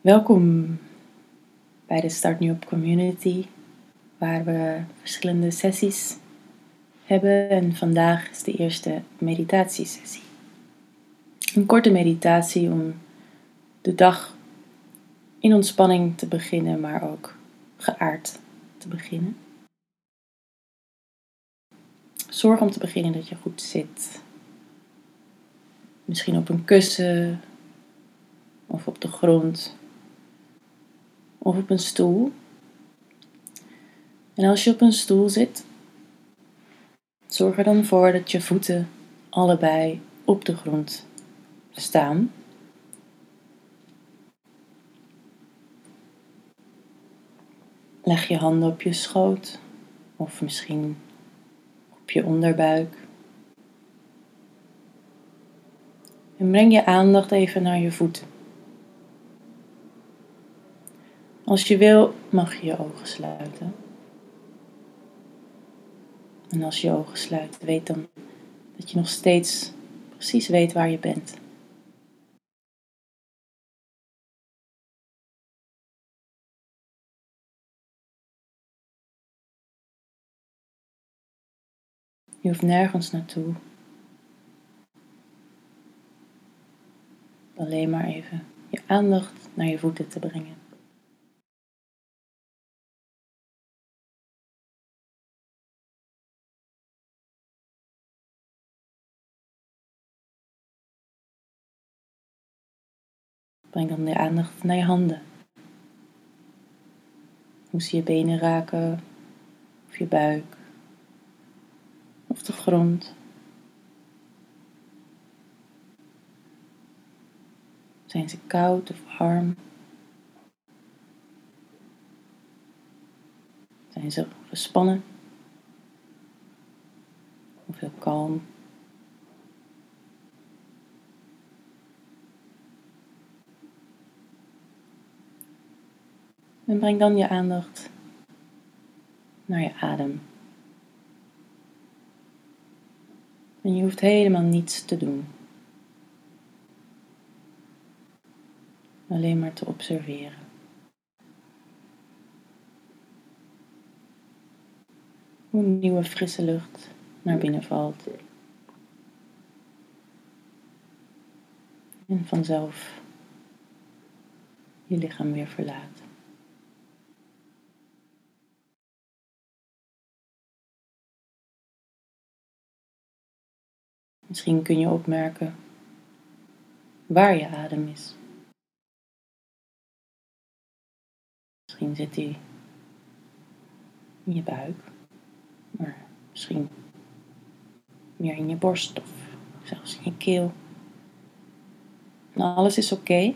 Welkom bij de Start New Up Community, waar we verschillende sessies hebben en vandaag is de eerste meditatiesessie. Een korte meditatie om de dag in ontspanning te beginnen, maar ook geaard te beginnen. Zorg om te beginnen dat je goed zit. Misschien op een kussen of op de grond of op een stoel. En als je op een stoel zit, zorg er dan voor dat je voeten allebei op de grond staan. Leg je handen op je schoot of misschien op je onderbuik. En breng je aandacht even naar je voeten. Als je wil, mag je je ogen sluiten. En als je je ogen sluit, weet dan dat je nog steeds precies weet waar je bent. Je hoeft nergens naartoe. Alleen maar even je aandacht naar je voeten te brengen. Breng dan de aandacht naar je handen. Hoe ze je benen raken, of je buik, of de grond. Zijn ze koud of warm? Zijn ze gespannen? Of heel kalm? En breng dan je aandacht naar je adem. En je hoeft helemaal niets te doen. Alleen maar te observeren. Hoe nieuwe frisse lucht naar binnen valt. En vanzelf je lichaam weer verlaat. Misschien kun je opmerken waar je adem is. Misschien zit hij in je buik, maar misschien meer in je borst of zelfs in je keel. Nou, alles is oké.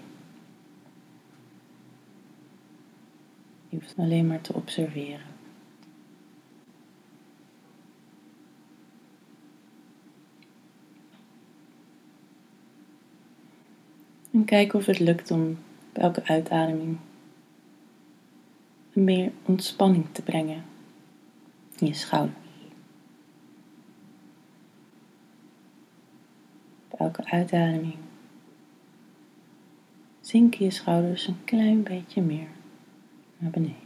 Je hoeft alleen maar te observeren. En kijk of het lukt om bij elke uitademing meer ontspanning te brengen in je schouders. Bij elke uitademing zinken je schouders een klein beetje meer naar beneden.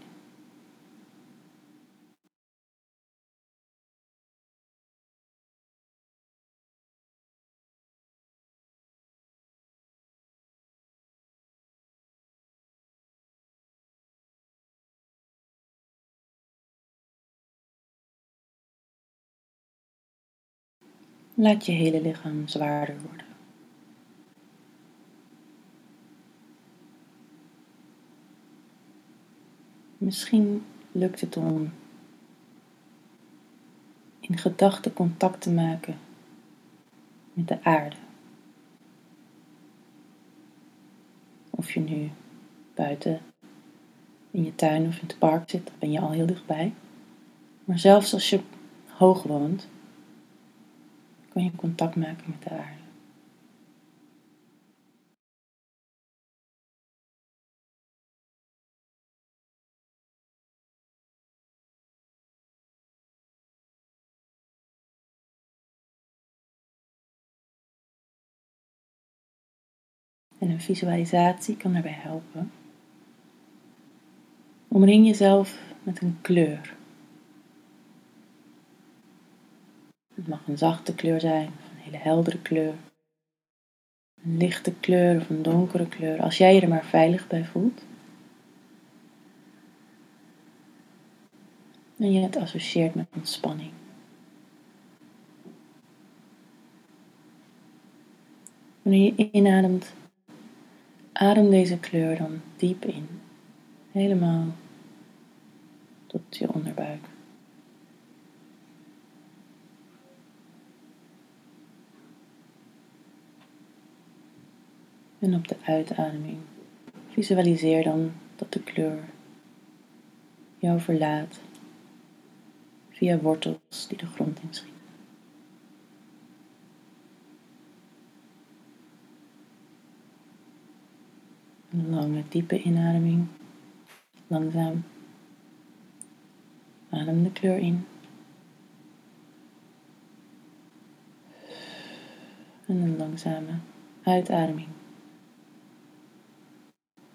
Laat je hele lichaam zwaarder worden. Misschien lukt het om in gedachten contact te maken met de aarde. Of je nu buiten in je tuin of in het park zit, dan ben je al heel dichtbij. Maar zelfs als je hoog woont, kan je contact maken met de aarde. En een visualisatie kan daarbij helpen Omring jezelf met een kleur. Het mag een zachte kleur zijn, of een hele heldere kleur. Een lichte kleur of een donkere kleur, als jij je er maar veilig bij voelt. En je het associeert met ontspanning. Wanneer je inademt, adem deze kleur dan diep in. Helemaal tot je onderbuik. En op de uitademing visualiseer dan dat de kleur jou verlaat via wortels die de grond inschieten. Een lange, diepe inademing. Langzaam. Adem de kleur in. En een langzame uitademing.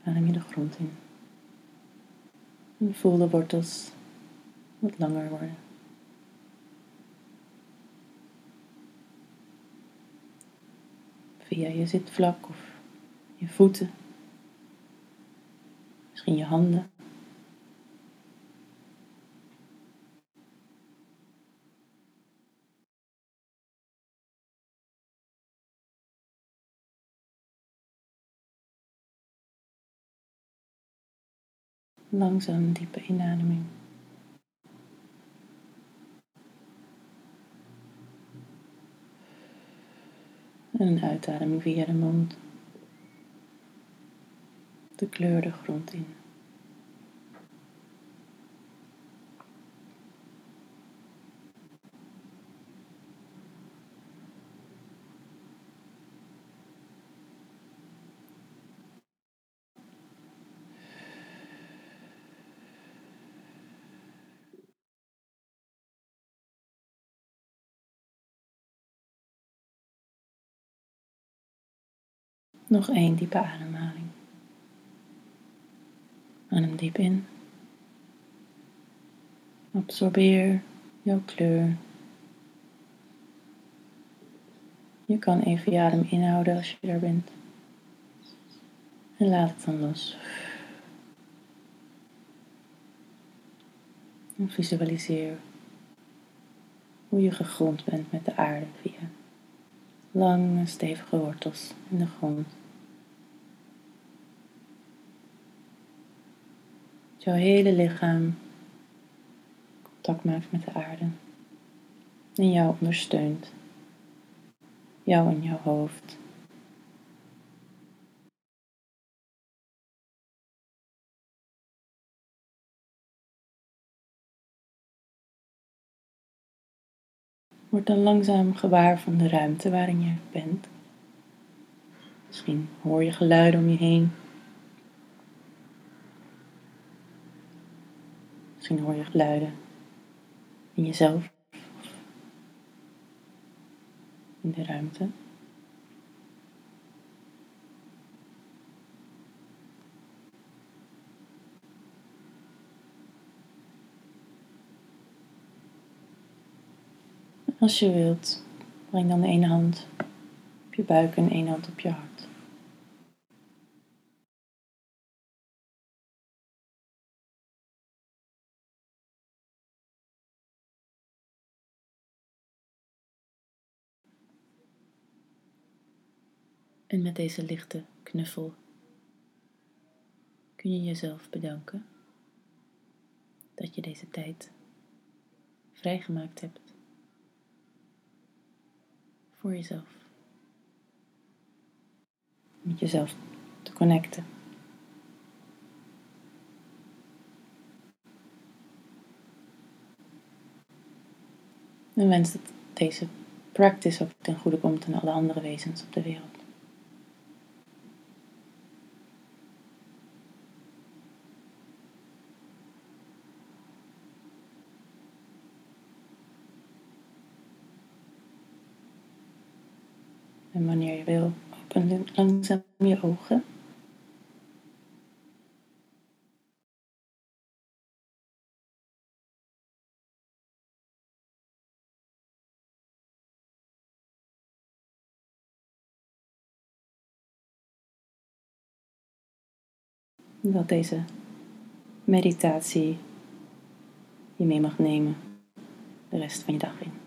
Adem je de grond in. En voel de wortels wat langer worden. Via je zitvlak of je voeten Misschien je handen. Langzaam diepe inademing. En een uitademing via de mond de kleur de grond in. Nog één diepe ademhaling. Adem diep in. Absorbeer jouw kleur. Je kan even je adem inhouden als je er bent. En laat het dan los. En visualiseer hoe je gegrond bent met de aarde via lange stevige wortels in de grond. Jouw hele lichaam contact maakt met de aarde en jou ondersteunt. Jou en jouw hoofd. Word dan langzaam gewaar van de ruimte waarin je bent. Misschien hoor je geluiden om je heen. Misschien hoor je geluiden in jezelf in de ruimte. Als je wilt, breng dan de ene hand op je buik en één hand op je hart. En met deze lichte knuffel kun je jezelf bedanken dat je deze tijd vrijgemaakt hebt voor jezelf. Met jezelf te connecten. En wens dat deze practice ook ten goede komt aan alle andere wezens op de wereld. En wanneer je wil, open langzaam je ogen. Dat deze meditatie je mee mag nemen de rest van je dag in.